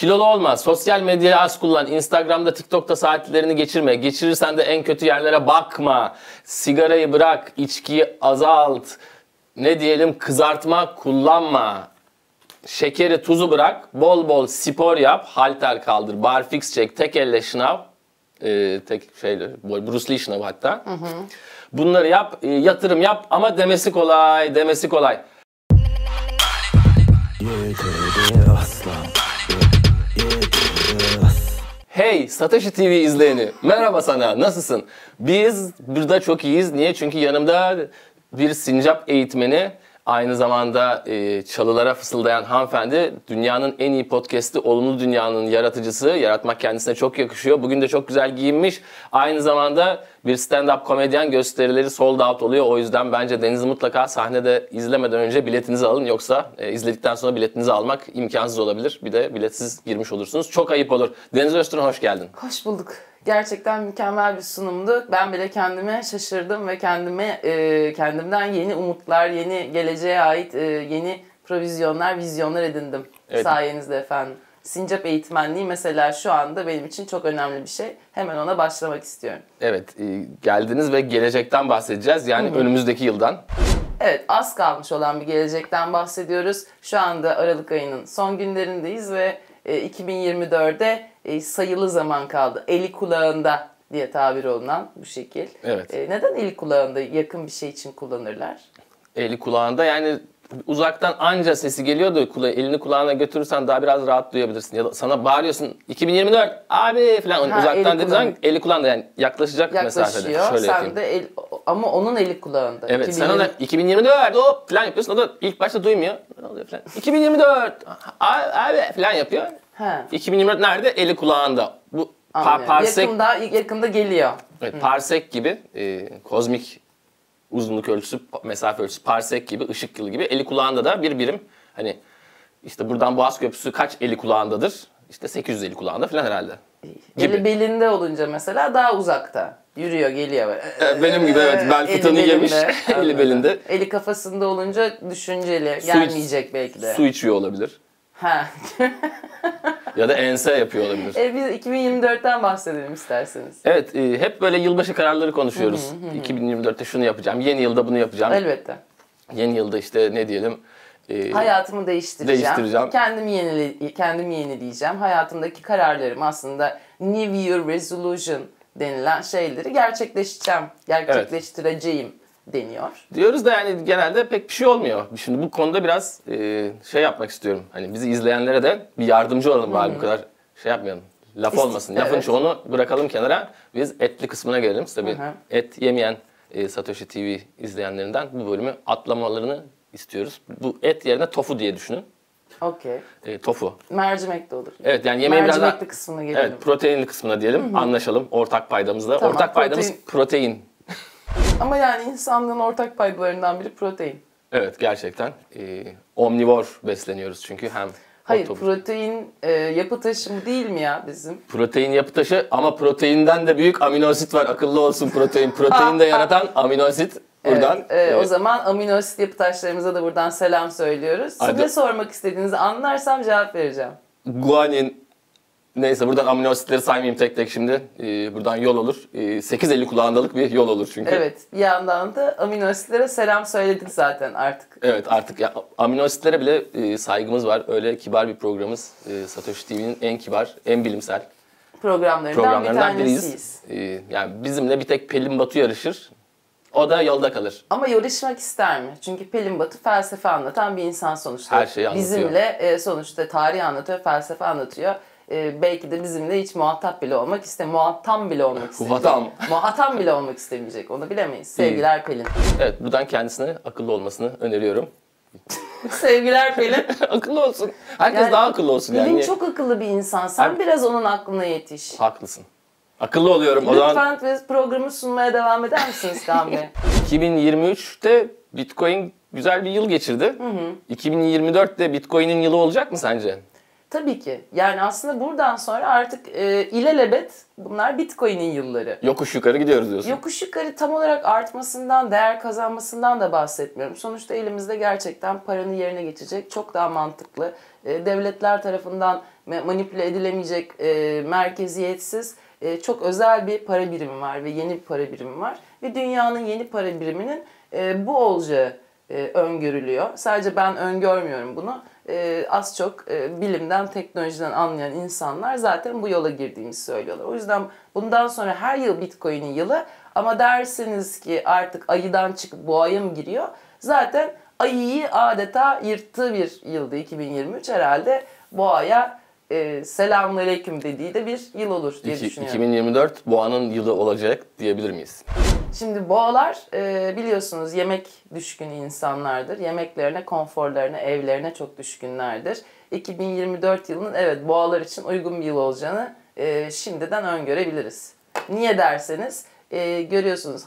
Kilolu olma, sosyal medyayı az kullan, Instagram'da, TikTok'ta saatlerini geçirme, geçirirsen de en kötü yerlere bakma, sigarayı bırak, içkiyi azalt, ne diyelim? Kızartma kullanma, şekeri tuzu bırak, bol bol spor yap, halter kaldır, barfix çek, tek elle şınav, e, tek şeyle, Bruce Lee şınavı hatta. Bunları yap, e, yatırım yap. Ama demesi kolay, demesi kolay. Hey Satoshi TV izleyeni. Merhaba sana. Nasılsın? Biz burada çok iyiyiz. Niye? Çünkü yanımda bir sincap eğitmeni, aynı zamanda e, çalılara fısıldayan hanımefendi. Dünyanın en iyi podcast'i, Olumlu Dünya'nın yaratıcısı. Yaratmak kendisine çok yakışıyor. Bugün de çok güzel giyinmiş. Aynı zamanda bir stand-up komedyen gösterileri sold out oluyor. O yüzden bence Deniz'i mutlaka sahnede izlemeden önce biletinizi alın. Yoksa e, izledikten sonra biletinizi almak imkansız olabilir. Bir de biletsiz girmiş olursunuz. Çok ayıp olur. Deniz Öztürk hoş geldin. Hoş bulduk. Gerçekten mükemmel bir sunumdu. Ben bile kendime şaşırdım ve kendime e, kendimden yeni umutlar, yeni geleceğe ait e, yeni provizyonlar, vizyonlar edindim. Evet. Sayenizde efendim. Sincap eğitmenliği mesela şu anda benim için çok önemli bir şey. Hemen ona başlamak istiyorum. Evet, e, geldiniz ve gelecekten bahsedeceğiz. Yani önümüzdeki yıldan. Evet az kalmış olan bir gelecekten bahsediyoruz. Şu anda Aralık ayının son günlerindeyiz ve 2024'de e, sayılı zaman kaldı. Eli kulağında diye tabir olunan bu şekil. Evet. E, neden eli kulağında yakın bir şey için kullanırlar? Eli kulağında yani uzaktan anca sesi geliyordu. Kula, elini kulağına götürürsen daha biraz rahat duyabilirsin. Ya da sana bağırıyorsun 2024 abi falan Hani Ha, uzaktan dediğin zaman eli kulağında yani yaklaşacak mesafede. Şöyle Sen yapayım. de el, ama onun eli kulağında. Evet sen 2020 ona 2024 o falan yapıyorsun. O da ilk başta duymuyor. Ne oluyor falan. 2024 abi, abi falan yapıyor. Ha, 2024 nerede? Eli kulağında. Bu anlıyorum. parsek Yakında, yakında geliyor. Evet, parsek gibi e, kozmik uzunluk ölçüsü, mesafe ölçüsü parsek gibi, ışık yılı gibi. Eli kulağında da bir birim. Hani işte buradan Boğaz Köprüsü kaç eli kulağındadır? İşte 800 eli kulağında falan herhalde. Gibi. Eli belinde olunca mesela daha uzakta. Yürüyor, geliyor. Evet, benim gibi evet, bel belinde, yemiş, eli belinde. Eli kafasında olunca düşünceli, Su iç- gelmeyecek belki de. Su içiyor olabilir. Ha. Ya da ense yapıyor olabilir. e, biz 2024'ten bahsedelim isterseniz. Evet, e, hep böyle yılbaşı kararları konuşuyoruz. 2024'te şunu yapacağım, yeni yılda bunu yapacağım. Elbette. Yeni yılda işte ne diyelim? e, Hayatımı değiştireceğim. Değiştireceğim. Kendimi yenile kendimi yenileyeceğim. Hayatımdaki kararlarım aslında New Year Resolution denilen şeyleri gerçekleştireceğim. Gerçekleştireceğim deniyor. Diyoruz da yani genelde pek bir şey olmuyor. Şimdi bu konuda biraz e, şey yapmak istiyorum. Hani bizi izleyenlere de bir yardımcı olalım bari bu kadar şey yapmayalım. Laf olmasın. Lafın evet. çoğunu bırakalım kenara. Biz etli kısmına gelelim. Tabii Hı hı. et yemeyen e, Satoshi TV izleyenlerinden bu bölümü atlamalarını istiyoruz. Bu et yerine tofu diye düşünün. Okey. E, tofu. Mercimek de olur. Evet yani yemeğin biraz daha... Mercimekli kısmına gelelim. Evet proteinli kısmına diyelim. Anlaşalım ortak paydamızda. Tamam, ortak paydamız protein- protein. Ama yani insanlığın ortak paydalarından biri protein. Evet gerçekten. E, omnivor besleniyoruz çünkü hem Hayır tofu- protein e, yapı taşımı değil mi ya bizim? Protein yapı taşı ama proteinden de büyük amino asit var. Akıllı olsun protein. Protein de yaratan amino asit buradan. Evet, e, Evet. O zaman amino asit yapı taşlarımıza da buradan selam söylüyoruz. Siz Hadi. ne sormak istediğinizi anlarsam cevap vereceğim. Guanin neyse buradan amino asitleri saymayayım tek tek şimdi. Ee, buradan yol olur. Ee, 850 kulağındalık bir yol olur çünkü. Evet bir yandan da amino asitlere selam söyledik zaten artık. Evet artık ya, amino asitlere bile e, saygımız var. Öyle kibar bir programımız. E, Satoshi TV'nin en kibar, en bilimsel Programlarından, bir programlarından tanesiyiz. biriyiz. Ee, yani bizimle bir tek Pelin Batu yarışır. O da yolda kalır. Ama yarışmak ister mi? Çünkü Pelin Batu felsefe anlatan bir insan sonuçta. Her şeyi anlatıyor. Bizimle e, sonuçta tarih anlatıyor, felsefe anlatıyor. E, belki de bizimle hiç muhatap bile olmak iste, muhattam bile olmak istemeyecek. Muhatap. muhatap bile olmak istemeyecek. Onu bilemeyiz. Sevgiler Pelin. Evet buradan kendisine akıllı olmasını öneriyorum. Sevgiler Pelin. akıllı olsun. Herkes Yani daha akıllı olsun Pelin yani. çok akıllı bir insan. Sen Abi- biraz onun aklına yetiş. Haklısın. Akıllı oluyorum. O zaman Lütfen programı sunmaya devam eder misiniz Kaan Bey? 2023'te Bitcoin güzel bir yıl geçirdi. 2024'te Bitcoin'in yılı olacak mı sence? Tabii ki. Yani aslında buradan sonra artık e, ilelebet bunlar Bitcoin'in yılları. Yokuş yukarı gidiyoruz diyorsun. Yokuş yukarı tam olarak artmasından, değer kazanmasından da bahsetmiyorum. Sonuçta elimizde gerçekten paranın yerine geçecek çok daha mantıklı, e, devletler tarafından manipüle edilemeyecek, e, merkeziyetsiz, e, çok özel bir para birimi var ve yeni bir para birimi var. Ve dünyanın yeni para biriminin e, bu olacağı e, öngörülüyor. Sadece ben öngörmüyorum bunu. E, az çok e, bilimden, teknolojiden anlayan insanlar zaten bu yola girdiğimizi söylüyorlar. O yüzden bundan sonra her yıl Bitcoin'in yılı ama dersiniz ki artık ayıdan çıkıp boğaya mı giriyor? Zaten ayıyı adeta yırttığı bir yıldı 2023 herhalde boğaya e, selamünaleyküm dediği de bir yıl olur diye İki- düşünüyorum. 2024 boğanın yılı olacak diyebilir miyiz? Şimdi boğalar e, biliyorsunuz yemek düşkün insanlardır. Yemeklerine, konforlarına, evlerine çok düşkünlerdir. 2024 yılının evet boğalar için uygun bir yıl olacağını e, şimdiden öngörebiliriz. Niye derseniz e, görüyorsunuz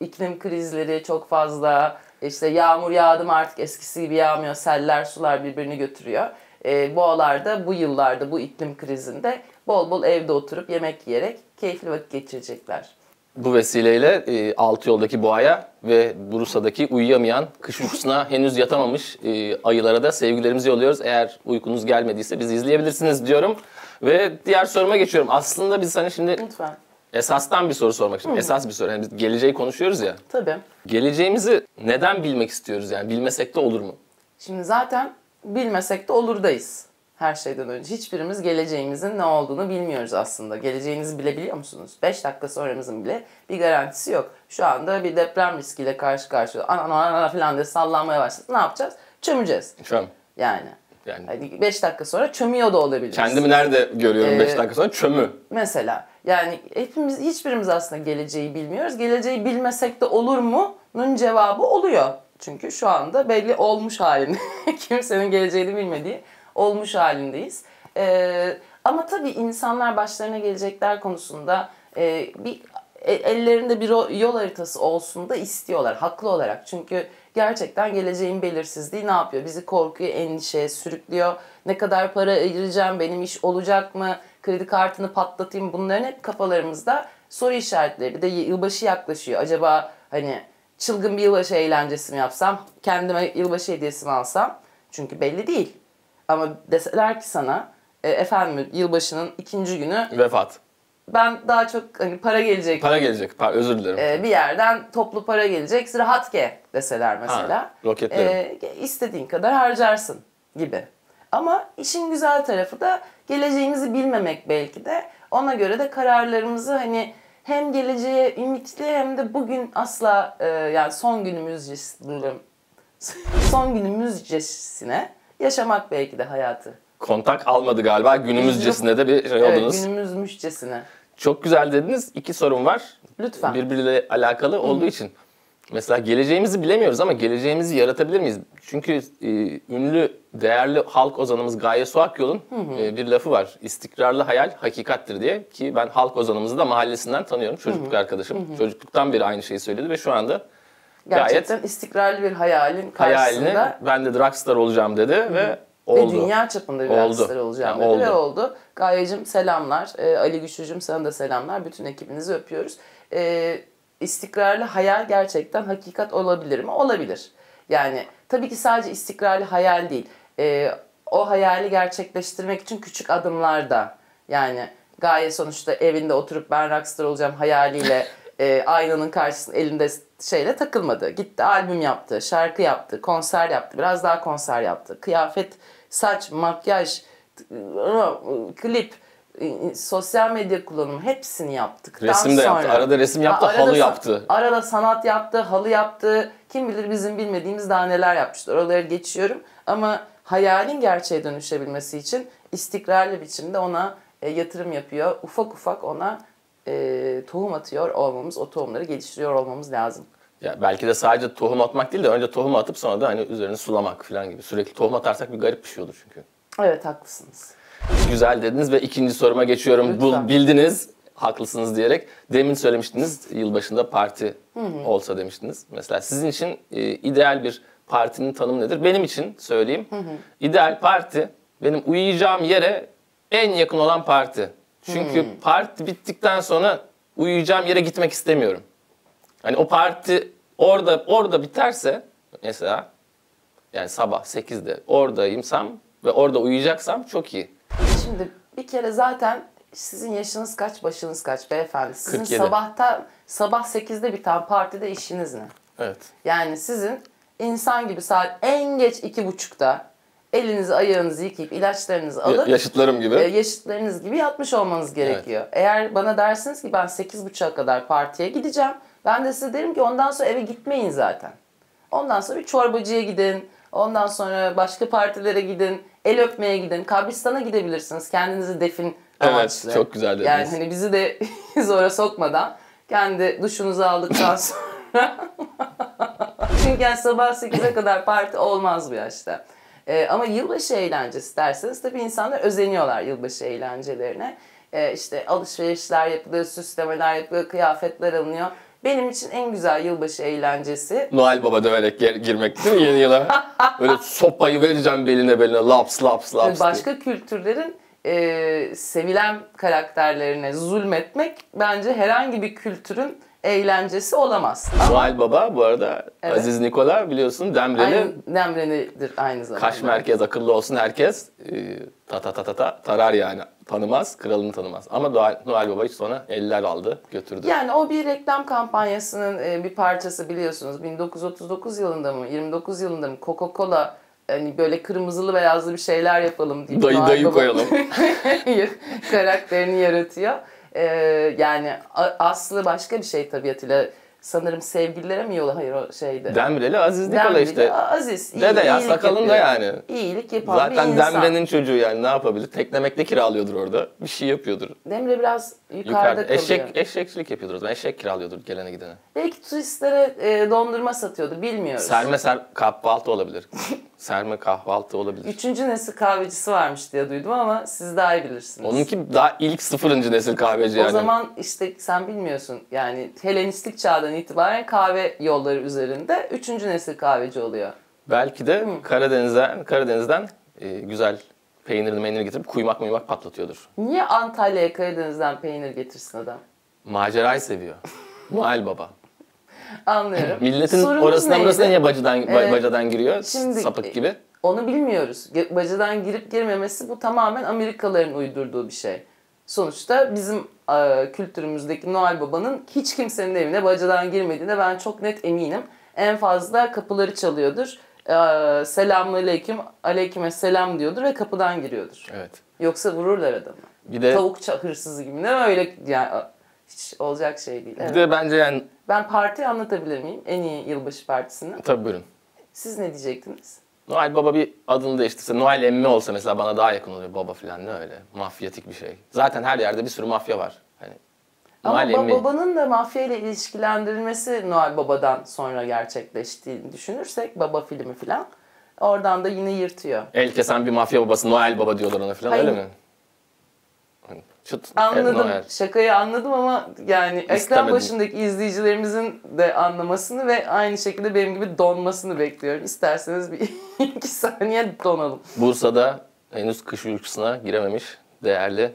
iklim krizleri çok fazla. İşte yağmur yağdı mı artık eskisi gibi yağmıyor. Seller, sular birbirini götürüyor. E, boğalar da bu yıllarda bu iklim krizinde bol bol evde oturup yemek yiyerek keyifli vakit geçirecekler. Bu vesileyle e, alt yoldaki boğaya ve Bursa'daki uyuyamayan, kış uykusuna henüz yatamamış e, ayılara da sevgilerimizi yolluyoruz. Eğer uykunuz gelmediyse bizi izleyebilirsiniz diyorum. Ve diğer soruma geçiyorum. Aslında biz hani şimdi Lütfen. esastan bir soru sormak istiyorum. Esas bir soru. Yani biz geleceği konuşuyoruz ya. Tabii. Geleceğimizi neden bilmek istiyoruz yani? Bilmesek de olur mu? Şimdi zaten bilmesek de olurdayız her şeyden önce. Hiçbirimiz geleceğimizin ne olduğunu bilmiyoruz aslında. Geleceğinizi bilebiliyor musunuz? 5 dakika sonramızın bile bir garantisi yok. Şu anda bir deprem riskiyle karşı karşıya ana ana ana falan diye sallanmaya başladı. Ne yapacağız? Çömeceğiz. Şu an Yani. yani Hani 5 dakika sonra çömüyor da olabiliriz. kendimi nerede görüyorum 5 Ee, dakika sonra? Çömü. Mesela yani hepimiz hiçbirimiz aslında geleceği bilmiyoruz. Geleceği bilmesek de olur mu'nun cevabı oluyor. Çünkü şu anda belli olmuş halinde. Kimsenin geleceğini bilmediği olmuş halindeyiz. Ee, ama tabii insanlar başlarına gelecekler konusunda e, bir e- ellerinde bir yol haritası olsun da istiyorlar haklı olarak. Çünkü gerçekten geleceğin belirsizliği ne yapıyor? Bizi korkuya, endişeye sürüklüyor. Ne kadar para ayıracağım, benim iş olacak mı? Kredi kartını patlatayım. Bunların hep kafalarımızda soru işaretleri. Bir de yılbaşı yaklaşıyor. Acaba hani çılgın bir yılbaşı eğlencesi mi yapsam? Kendime yılbaşı hediyesi mi alsam? Çünkü belli değil. Ama deseler ki sana e, efendim yılbaşının ikinci günü Vefat. ben daha çok hani para gelecek Para gelecek. Par- özür dilerim. e, bir yerden toplu para gelecek rahat ge deseler mesela. Ha, roketlerim. E, istediğin kadar harcarsın gibi. Ama işin güzel tarafı da geleceğimizi bilmemek belki de. Ona göre de kararlarımızı hani hem geleceğe ümitli hem de bugün asla e, yani son günümüzcesine son günümüzcesine yaşamak belki de hayatı. Kontak almadı galiba. Günümüzcesinde de bir şey Evet, oldunuz. günümüzmüşçesine. Çok güzel dediniz. İki sorum var. Lütfen. Birbiriyle alakalı olduğu için. Mesela geleceğimizi bilemiyoruz ama geleceğimizi yaratabilir miyiz? Çünkü e, ünlü, değerli halk ozanımız Gaye Suakyol'un e, bir lafı var. İstikrarlı hayal hakikattir diye. Ki ben halk ozanımızı da mahallesinden tanıyorum. Çocukluk arkadaşım. Çocukluktan beri aynı şeyi söyledi ve şu anda Gerçekten istikrarlı bir hayalin karşısında hayalini ben de rockstar olacağım dedi ve ve oldu. dünya çapında bir Oldu. rockstar olacağım Yani dedi ve oldu. oldu. Gayecim selamlar. Ee, Ali Güçlücüm sana da selamlar. Bütün ekibinizi öpüyoruz. Ee, istikrarlı hayal gerçekten hakikat olabilir mi? Olabilir. Yani tabii ki sadece istikrarlı hayal değil. Ee, o hayali gerçekleştirmek için küçük adımlar da yani Gaye sonuçta evinde oturup ben rockstar olacağım hayaliyle e, aynanın karşısında elinde şeyle takılmadı. Gitti albüm yaptı, şarkı yaptı, konser yaptı, biraz daha konser yaptı. Kıyafet, saç, makyaj, t- klip, e, sosyal medya kullanımı hepsini yaptıktan Resim de yaptı, sonra- arada resim yaptı, arada halı yaptı. Arada sanat yaptı, halı yaptı. Kim bilir bizim bilmediğimiz daha neler yapmıştır. Oraları geçiyorum. Ama hayalin gerçeğe dönüşebilmesi için istikrarlı biçimde ona e, yatırım yapıyor. Ufak ufak ona e, tohum atıyor olmamız, o tohumları geliştiriyor olmamız lazım. Ya belki de sadece tohum atmak değil de önce tohum atıp sonra da hani üzerine sulamak falan gibi. Sürekli tohum atarsak bir garip bir şey olur çünkü. Evet haklısınız. Güzel dediniz ve ikinci soruma geçiyorum. Lütfen. Bu bildiniz, haklısınız diyerek. Demin söylemiştiniz yılbaşında parti olsa demiştiniz. Mesela sizin için e, ideal bir partinin tanımı nedir? Benim için söyleyeyim. İdeal parti benim uyuyacağım yere en yakın olan parti. Çünkü parti bittikten sonra uyuyacağım yere gitmek istemiyorum. Hani o parti orada orada biterse mesela yani sabah 8'de oradayımsam ve orada uyuyacaksam çok iyi. Şimdi bir kere zaten sizin yaşınız kaç, başınız kaç beyefendi? Sizin 47. sabahta sabah 8'de biten partide işiniz ne? Evet. Yani sizin insan gibi saat en geç iki buçukta elinizi ayağınızı yıkayıp ilaçlarınızı Ya- alıp yaşıtlarım gibi. e, yaşıtlarınız gibi yatmış olmanız gerekiyor. Eğer bana dersiniz ki ben sekiz buçuğa kadar partiye gideceğim. Ben de size derim ki ondan sonra eve gitmeyin zaten. Ondan sonra bir çorbacıya gidin. Ondan sonra başka partilere gidin. El öpmeye gidin. Kabristan'a gidebilirsiniz. Kendinizi defin Evet, amaçlı. çok güzel dediniz. Yani hani bizi de zora sokmadan kendi duşunuzu aldıktan sonra çünkü yani sabah 8'e kadar parti olmaz bu yaşta. Ee, ama yılbaşı eğlencesi derseniz tabii insanlar özeniyorlar yılbaşı eğlencelerine. Ee, işte alışverişler yapılıyor, süslemeler yapılıyor, kıyafetler alınıyor. Benim için en güzel yılbaşı eğlencesi Noel Baba döverek gir- girmek değil mi yeni yıla? Öyle sopayı vereceğim beline beline laps laps laps diye. başka kültürlerin e, sevilen karakterlerine zulmetmek bence herhangi bir kültürün eğlencesi olamaz. Noel Baba bu arada Evet. Aziz Nikola biliyorsun Demreli Aynı Demreni'dir aynı zamanda. Kaş merkez akıllı olsun herkes e, ta ta ta ta ta tarar yani tanımaz kralını tanımaz ama Noel, Noel Baba hiç sonra eller aldı götürdü. Yani o bir reklam kampanyasının e, bir parçası biliyorsunuz. 1939 yılında mı 29 yılında mı Coca-Cola hani böyle kırmızılı beyazlı bir şeyler yapalım diye. Dayı- Noel dayı Baba koyalım. karakterini yaratıyor. E, yani aslı başka bir şey tabiatıyla. Sanırım sevgililere mi yola hayır o şeyde. Demreli Aziz Nikola Demreli, işte. Aziz. iyi- Dede ya, sakalında yani. İyilik yapan Zaten bir insan. Demre'nin çocuğu yani ne yapabilir? Teklemekte kiralıyordur orada. Bir şey yapıyordur. Demre biraz yukarıda, Yukarıda. kalıyor. Eşek, eşekçilik yapıyordur. o zaman. Eşek kiralıyordur gelene gidene. Belki turistlere e, dondurma satıyordu bilmiyoruz. Serme ser kahvaltı olabilir. Serme kahvaltı olabilir. Üçüncü nesil kahvecisi varmış diye duydum ama siz daha iyi bilirsiniz. Onunki daha ilk sıfırıncı nesil kahveci yani. O zaman işte sen bilmiyorsun yani Helenistik çağdan itibaren kahve yolları üzerinde üçüncü nesil kahveci oluyor. Belki de Karadeniz'den, Karadeniz'den e, güzel peynirli meynir getirip kuymak muymak patlatıyordur. Niye Antalya'ya Karadeniz'den peynir getirsin adam? Macerayı seviyor. Noel Baba. Anlıyorum. Milletin Sorunuz orasına neydi? burasına niye bacadan, ba- Evet. bacadan giriyor? Şimdi- Sapık gibi. Onu bilmiyoruz. Bacadan girip girmemesi bu tamamen Amerikalıların uydurduğu bir şey. Sonuçta bizim e, kültürümüzdeki Noel Baba'nın hiç kimsenin evine bacadan girmediğine ben çok net eminim. En fazla kapıları çalıyordur. E, Selamun aleyküm, aleyküme selam diyordur ve kapıdan giriyordur. Evet. Yoksa vururlar adamı. Bir de Tavuk hırsızı gibi. Ne öyle yani hiç olacak şey değil. bir Evet. de bence yani Ben parti anlatabilir miyim? En iyi yılbaşı partisini. tabii buyurun. Siz ne diyecektiniz? Noel Baba bir adını değiştirse, Noel emmi olsa mesela bana daha yakın oluyor. Baba falan ne öyle. Mafyatik bir şey. Zaten her yerde bir sürü mafya var. Hani Ama Noel ba- emmi. babanın da mafya ile ilişkilendirilmesi Noel Baba'dan sonra gerçekleştiğini düşünürsek baba filmi falan oradan da yine yırtıyor. El kesen bir mafya babası Noel Baba diyorlar ona falan Hayır. öyle mi? Çıt, Anladım. Noel. Şakayı anladım ama yani ekran başındaki izleyicilerimizin de anlamasını ve aynı şekilde benim gibi donmasını bekliyorum. İsterseniz bir iki saniye donalım. Bursa'da henüz kış uykusuna girememiş değerli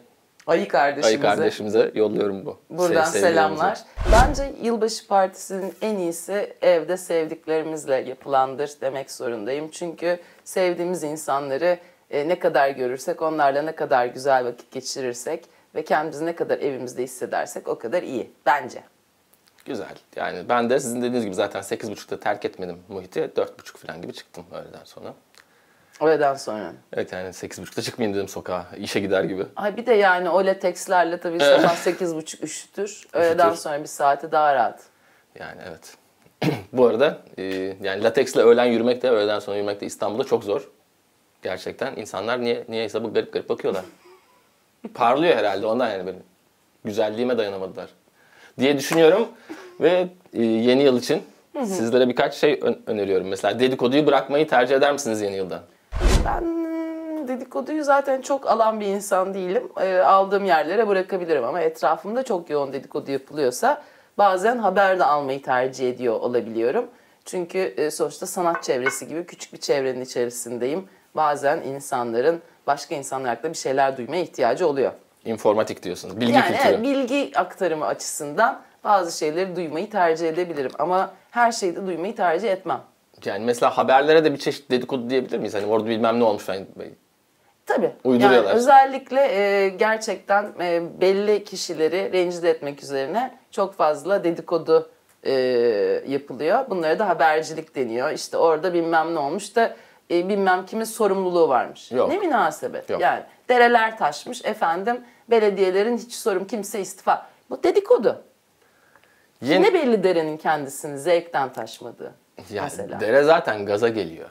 Ayı kardeşimize. ayı kardeşimize yolluyorum bu. Buradan selamlar. Bence yılbaşı partisinin en iyisi evde sevdiklerimizle yapılandır demek zorundayım. Çünkü sevdiğimiz insanları e, ne kadar görürsek, onlarla ne kadar güzel vakit geçirirsek ve kendimizi ne kadar evimizde hissedersek o kadar iyi bence. Güzel. Yani ben de sizin dediğiniz gibi zaten 8.30'da terk etmedim muhiti. 4.30 falan gibi çıktım öğleden sonra. Öğleden sonra. Evet yani 8.30'da çıkmayayım dedim sokağa. işe gider gibi. Ay bir de yani o latekslerle tabii sabah 8.30 üşütür. Öğleden Üşütür. sonra bir saati daha rahat. Yani evet. Bu arada e, yani lateksle öğlen yürümek de öğleden sonra yürümek de İstanbul'da çok zor. Gerçekten insanlar niye niyeyse bu garip garip bakıyorlar. Parlıyor herhalde ondan yani benim. Güzelliğime dayanamadılar. Diye düşünüyorum ve e, yeni yıl için sizlere birkaç şey ön- öneriyorum. Mesela dedikoduyu bırakmayı tercih eder misiniz yeni yılda? Ben dedikoduyu zaten çok alan bir insan değilim. E, aldığım yerlere bırakabilirim ama etrafımda çok yoğun dedikodu yapılıyorsa bazen haber de almayı tercih ediyor olabiliyorum. Çünkü e, sonuçta sanat çevresi gibi küçük bir çevrenin içerisindeyim. Bazen insanların başka insanlar hakkında bir şeyler duymaya ihtiyacı oluyor. İnformatik diyorsunuz. Bilgi yani kültürü. evet, bilgi aktarımı açısından bazı şeyleri duymayı tercih edebilirim ama her şeyi de duymayı tercih etmem. Yani mesela haberlere de bir çeşit dedikodu diyebilir miyiz? Hani orada bilmem ne olmuş falan. Tabii. Uyduruyorlar. Yani özellikle e, gerçekten e, belli kişileri rencide etmek üzerine çok fazla dedikodu e, yapılıyor. Bunlara da habercilik deniyor. İşte orada bilmem ne olmuş da e, bilmem kimin sorumluluğu varmış. Yok. Ne münasebet. Yok. Yani dereler taşmış efendim belediyelerin hiç sorum kimse istifa. Bu dedikodu. Yeni, Ne belli derenin kendisini zevkten taşmadığı yani mesela. dere zaten gaza geliyor.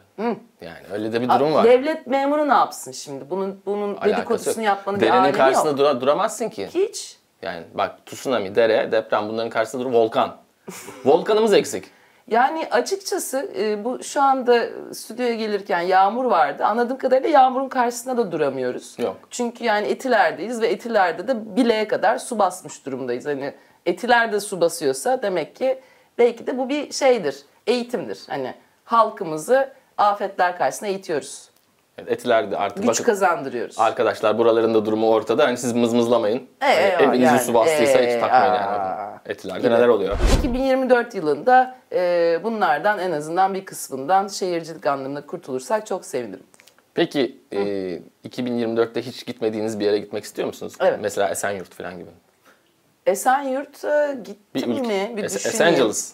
Yani öyle de bir durum var. Devlet memuru ne yapsın şimdi? Bunun bunun Alakası yok. dedikodusunu yapmanın bir Derenin alemi karşısında yok. dura- duramazsın ki. Hiç. Yani bak tsunami, dere, deprem bunların karşısında dur volkan. Volkanımız eksik. Yani açıkçası e, bu şu anda stüdyoya gelirken yağmur vardı. Anladığım kadarıyla yağmurun karşısında da duramıyoruz. Yok. Çünkü yani Etiler'deyiz ve Etiler'de de bileğe kadar su basmış durumdayız. Hani Etiler'de su basıyorsa demek ki belki de bu bir şeydir, eğitimdir. Hani halkımızı afetler karşısında eğitiyoruz. Evet, Etilerde artık Güç bakın kazandırıyoruz. arkadaşlar buraların da durumu ortada. Hani siz mızmızlamayın. E, Hani evinizi yani, su bastıysa e, hiç takmayın aa, yani. Etilerde gibi. neler oluyor? 2024 yılında e, bunlardan en azından bir kısmından şehircilik anlamında kurtulursak çok sevinirim. Peki e, 2024'te hiç gitmediğiniz bir yere gitmek istiyor musunuz? Evet. Mesela Esenyurt falan gibi. Esenyurt'a gittim Bir ülke. mi? Bir Es- düşüneyim. Los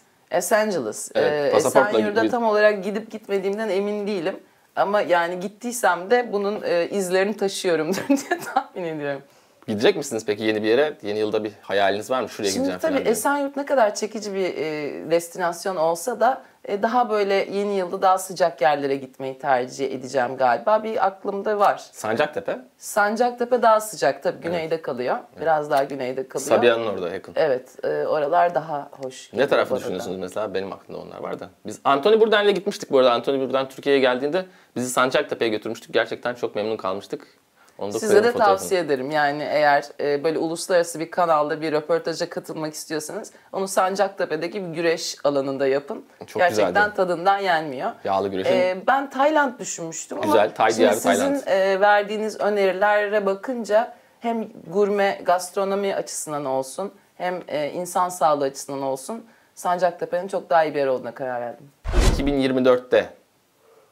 Angeles. Evet, Ee, pasaportla Esenyurt'a git- tam olarak gidip gitmediğimden emin değilim. Ama yani gittiysem de bunun e, izlerini taşıyorumdur diye tahmin ediyorum. Gidecek misiniz peki yeni bir yere? Yeni yılda bir hayaliniz var mı? Şuraya Şimdi gideceğim tabii falan diye. Esenyurt ne kadar çekici bir e, destinasyon olsa da e, daha böyle yeni yılda daha sıcak yerlere gitmeyi tercih edeceğim galiba. Bir aklımda var. Sancaktepe. Sancaktepe daha sıcak tabii güneyde kalıyor. Biraz daha güneyde kalıyor. Sabiha'nın orada yakın. Evet, e, oralar daha hoş. Ne tarafı da. düşünüyorsunuz mesela? Benim aklımda onlar var da. Biz Anthony Bourdain'le gitmiştik bu arada. Anthony Bourdain Türkiye'ye geldiğinde bizi Sancaktepe'ye götürmüştük. Gerçekten çok memnun kalmıştık. Onu da Size de tavsiye ederim. Yani eğer e, böyle uluslararası bir kanalda bir röportaja katılmak istiyorsanız onu Sancaktepe'deki bir güreş alanında yapın. Çok Gerçekten güzeldi. tadından yenmiyor. Yağlı güreşin. E, ben Tayland düşünmüştüm ama Güzel, Tay şimdi sizin Tayland. e, verdiğiniz önerilere bakınca hem gurme gastronomi açısından olsun hem e, insan sağlığı açısından olsun Sancaktepe'nin çok daha iyi bir yer olduğuna karar verdim. 2024'te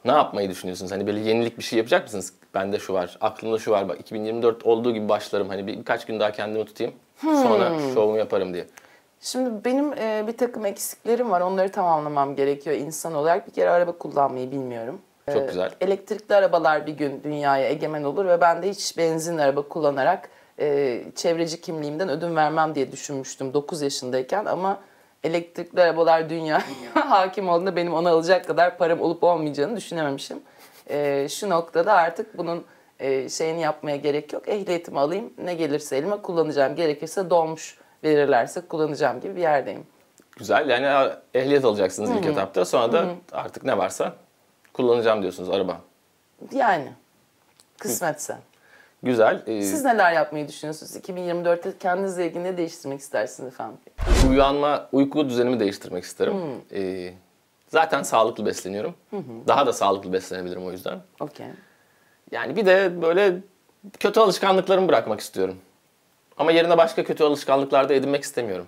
ne yapmayı düşünüyorsunuz? Hani böyle yenilik bir şey yapacak mısınız? Bende şu var, aklımda şu var. Bak 2024 olduğu gibi başlarım. Hani bir, birkaç gün daha kendimi tutayım. Sonra Hmm. şovumu yaparım diye. Şimdi benim e, bir takım eksiklerim var. Onları tamamlamam gerekiyor insan olarak. Bir kere araba kullanmayı bilmiyorum. Çok E, güzel. Elektrikli arabalar bir gün dünyaya egemen olur ve ben de hiç benzin araba kullanarak e, çevreci kimliğimden ödün vermem diye düşünmüştüm 9 yaşındayken ama elektrikli arabalar dünyaya hakim olduğunda benim onu alacak kadar param olup olmayacağını düşünememişim. E, şu noktada artık bunun e, şeyini yapmaya gerek yok. Ehliyetimi alayım ne gelirse elime kullanacağım. Gerekirse dolmuş verirlerse kullanacağım gibi bir yerdeyim. Güzel. Yani ehliyet alacaksınız ilk etapta. Sonra da artık ne varsa kullanacağım diyorsunuz araba. Yani kısmetse. Güzel. Ee, Siz neler yapmayı düşünüyorsunuz? 2024'te kendinizle ilgili ne değiştirmek istersiniz efendim? uyanma, uyku düzenimi değiştirmek isterim. Ee, zaten sağlıklı besleniyorum. Daha da sağlıklı beslenebilirim o yüzden. Okey. Yani bir de böyle kötü alışkanlıklarımı bırakmak istiyorum. Ama yerine başka kötü alışkanlıklar da edinmek istemiyorum.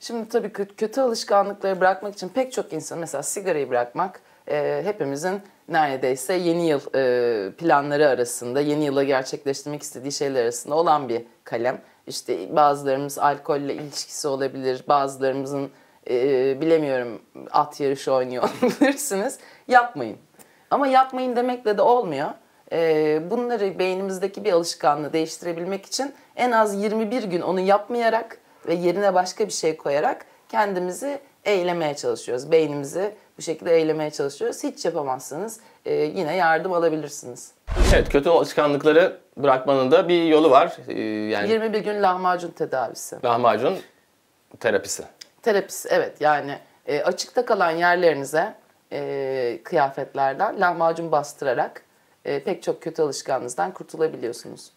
Şimdi tabii kö- kötü alışkanlıkları bırakmak için pek çok insan mesela sigarayı bırakmak e, hepimizin neredeyse yeni yıl e, planları arasında, yeni yıla gerçekleştirmek istediği şeyler arasında olan bir kalem. İşte bazılarımız alkolle ilişkisi olabilir, bazılarımızın e, bilemiyorum at yarışı oynuyor olabilirsiniz. Yapmayın. Ama yapmayın demekle de olmuyor. E, bunları beynimizdeki bir alışkanlığı değiştirebilmek için en az 21 gün onu yapmayarak ve yerine başka bir şey koyarak kendimizi eylemeye çalışıyoruz. Beynimizi bu şekilde eylemeye çalışıyoruz. Hiç yapamazsanız e, yine yardım alabilirsiniz. Evet, kötü alışkanlıkları bırakmanın da bir yolu var. Ee, yani 21 gün lahmacun tedavisi. lahmacun terapisi. Terapisi evet yani e, açıkta kalan yerlerinize e, kıyafetlerden lahmacun bastırarak e, pek çok kötü alışkanlığınızdan kurtulabiliyorsunuz.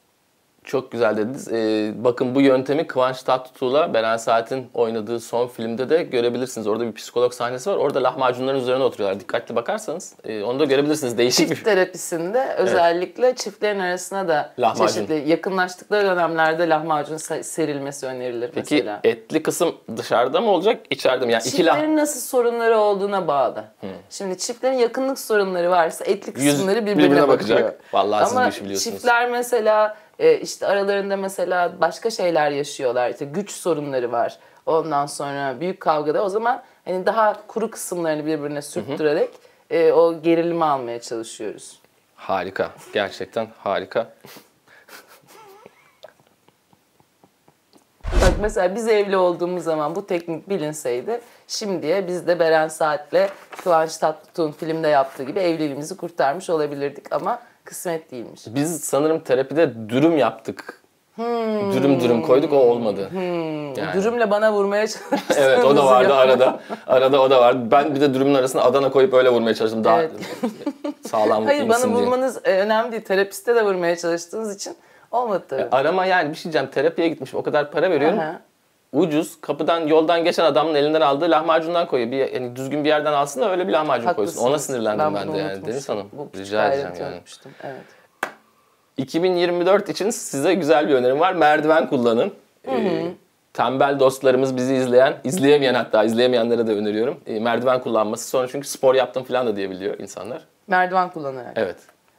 Çok güzel dediniz. Ee, bakın bu yöntemi Kıvanç Tatlıtuğ'la Beren Saat'in oynadığı son filmde de görebilirsiniz. Orada bir psikolog sahnesi var. Orada lahmacunların üzerine oturuyorlar. Dikkatli bakarsanız e, onu da görebilirsiniz. Değişik Çift bir terapisinde özellikle çiftlerin arasına da Lahmacun. çeşitli yakınlaştıkları dönemlerde lahmacun se- serilmesi önerilir Peki mesela. etli kısım dışarıda mı olacak, içeride mi? Yani iki lah Çiftlerin nasıl sorunları olduğuna bağlı. Şimdi çiftlerin yakınlık sorunları varsa etli Yüz kısımları birbirine, birbirine bakıyor. bakacak. Vallahi siz bu Ama işi biliyorsunuz. çiftler mesela e, işte aralarında mesela başka şeyler yaşıyorlar. İşte güç sorunları var. Ondan sonra büyük kavgada o zaman hani daha kuru kısımlarını birbirine sürttürerek e, o gerilimi almaya çalışıyoruz. harika. Gerçekten harika. Bak mesela biz evli olduğumuz zaman bu teknik bilinseydi şimdiye biz de Beren Saat'le Kıvanç Tatlıtuğ'un filmde yaptığı gibi evliliğimizi kurtarmış olabilirdik ama kısmet değilmiş. Biz sanırım terapide dürüm yaptık. Dürüm dürüm koyduk o olmadı. Yani. Dürümle bana vurmaya çalıştınız. Evet o da vardı arada. Arada o da vardı. Ben bir de dürümün arasına Adana koyup öyle vurmaya çalıştım. Daha Evet. sağlam Hayır bana diye. vurmanız e, önemli değil. Terapiste de vurmaya çalıştığınız için olmadı tabii. Arama yani bir şey diyeceğim. Terapiye gitmişim. O kadar para veriyorum. Aha. Ucuz. Kapıdan yoldan geçen adamın elinden aldığı lahmacundan koyuyor. Bir, yani düzgün bir yerden alsın da öyle bir lahmacun koysun. Ona Haklısınız. sinirlendim ben, bunu de yani. Deniz Hanım. Bu Rica edeceğim yani. Evet. 2024 için size güzel bir önerim var. Merdiven kullanın. Ee, tembel dostlarımız bizi izleyen, izleyemeyen hatta izleyemeyenlere de öneriyorum. Ee, merdiven kullanması. Sonra çünkü spor yaptım falan da diyebiliyor insanlar. Merdiven kullanarak. Evet.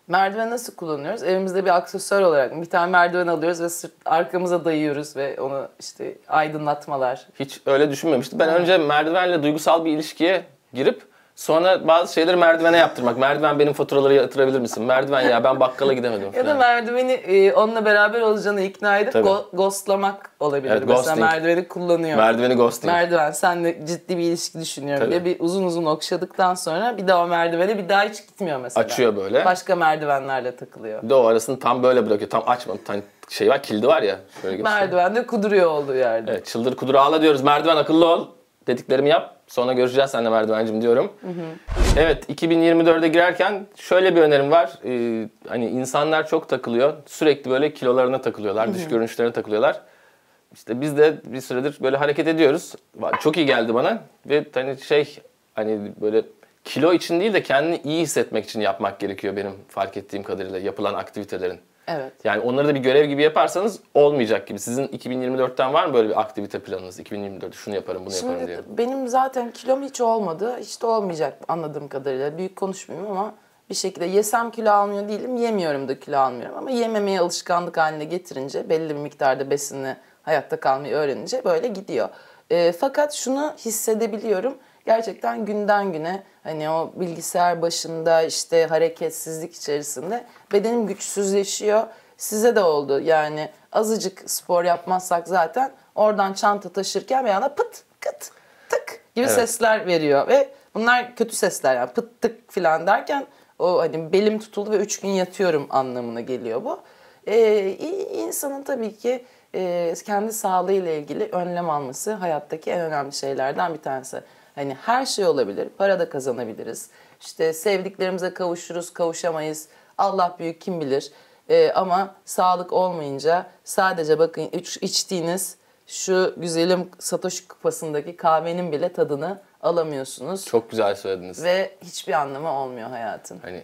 Merdiven nasıl kullanıyoruz? Evimizde bir aksesuar olarak bir tane merdiven alıyoruz ve sırt arkamıza dayıyoruz ve onu işte aydınlatmalar. Hiç öyle düşünmemiştim. Ben önce merdivenle duygusal bir ilişkiye girip sonra bazı şeyleri merdivene yaptırmak. Merdiven benim faturaları yatırabilir misin? Merdiven ya ben bakkala gidemedim Ya da merdiveni e, onunla beraber olacağını ikna edip Tabii. go- ghostlamak olabilir. Evet, Mesela ghosting. merdiveni kullanıyor. Merdiveni ghosting. Merdiven senle ciddi bir ilişki düşünüyorum Tabii. diye bir uzun uzun okşadıktan sonra bir daha o merdivene bir daha hiç gitmiyor mesela. Açıyor böyle. Başka merdivenlerle takılıyor. Bir de o arasını tam böyle bırakıyor. Tam açma. Tane şey var kilidi var ya. Şöyle göstereyim. Merdiven de kuduruyor olduğu yerde. Evet çıldır kudur ağla diyoruz. Merdiven akıllı ol. Dediklerimi yap. Sonra görüşeceğiz seninle merdivencim diyorum. Evet 2024'e girerken şöyle bir önerim var. Ee, hani insanlar çok takılıyor. Sürekli böyle kilolarına takılıyorlar. Dış görünüşlerine takılıyorlar. İşte biz de bir süredir böyle hareket ediyoruz. Çok iyi geldi bana. Ve hani şey hani böyle kilo için değil de kendini iyi hissetmek için yapmak gerekiyor benim fark ettiğim kadarıyla yapılan aktivitelerin. Evet. Yani onları da bir görev gibi yaparsanız olmayacak gibi. Sizin 2024'ten var mı böyle bir aktivite planınız? 2024'te şunu yaparım, bunu yaparım Şimdi diye. benim zaten kilom hiç olmadı. Hiç de olmayacak anladığım kadarıyla. Büyük konuşmayayım ama bir şekilde yesem kilo almıyor değilim. Yemiyorum da kilo almıyorum. Ama yememeye alışkanlık haline getirince belli bir miktarda besinle hayatta kalmayı öğrenince böyle gidiyor. Ee, fakat şunu hissedebiliyorum. Gerçekten günden güne hani o bilgisayar başında işte hareketsizlik içerisinde bedenim güçsüzleşiyor. Size de oldu yani azıcık spor yapmazsak zaten oradan çanta taşırken bir anda pıt kıt tık gibi Evet. sesler veriyor ve bunlar kötü sesler yani pıt tık falan derken o hani belim tutuldu ve üç gün yatıyorum anlamına geliyor bu. Ee, insanın tabii ki e, kendi sağlığıyla ilgili önlem alması hayattaki en önemli şeylerden bir tanesi. Hani her şey olabilir, para da kazanabiliriz. İşte sevdiklerimize kavuşuruz, kavuşamayız. Allah büyük kim bilir. Ee, ama sağlık olmayınca sadece bakın iç- içtiğiniz şu güzelim Satoshi kupasındaki kahvenin bile tadını alamıyorsunuz. Çok güzel söylediniz. Ve hiçbir anlamı olmuyor hayatın. Hani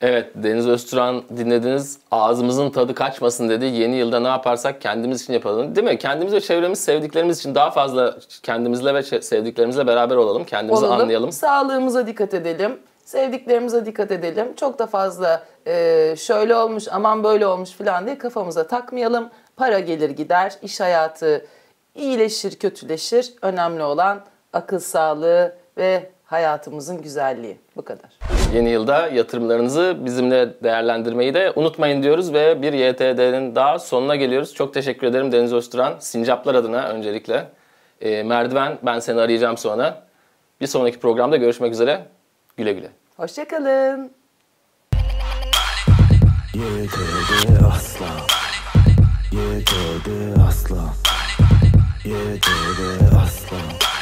evet Deniz Özturan dinlediniz. Ağzımızın tadı kaçmasın dedi. Yeni yılda ne yaparsak kendimiz için yapalım. Değil mi? Kendimiz ve çevremiz sevdiklerimiz için daha fazla kendimizle ve sevdiklerimizle beraber olalım. Kendimizi Olalım. anlayalım. Sağlığımıza dikkat edelim. Sevdiklerimize dikkat edelim. Çok da fazla e, şöyle olmuş aman böyle olmuş falan diye kafamıza takmayalım. Para gelir gider, iş hayatı iyileşir, kötüleşir. Önemli olan akıl sağlığı ve hayatımızın güzelliği. Bu kadar. Yeni yılda yatırımlarınızı bizimle değerlendirmeyi de unutmayın diyoruz ve bir YTD'nin daha sonuna geliyoruz. Çok teşekkür ederim Deniz Özturan. Sincaplar adına öncelikle. Ee, Merdiven ben seni arayacağım sonra. Bir sonraki programda görüşmek üzere. Güle güle. Hoşçakalın. YTD aslan YTD aslan YTD aslan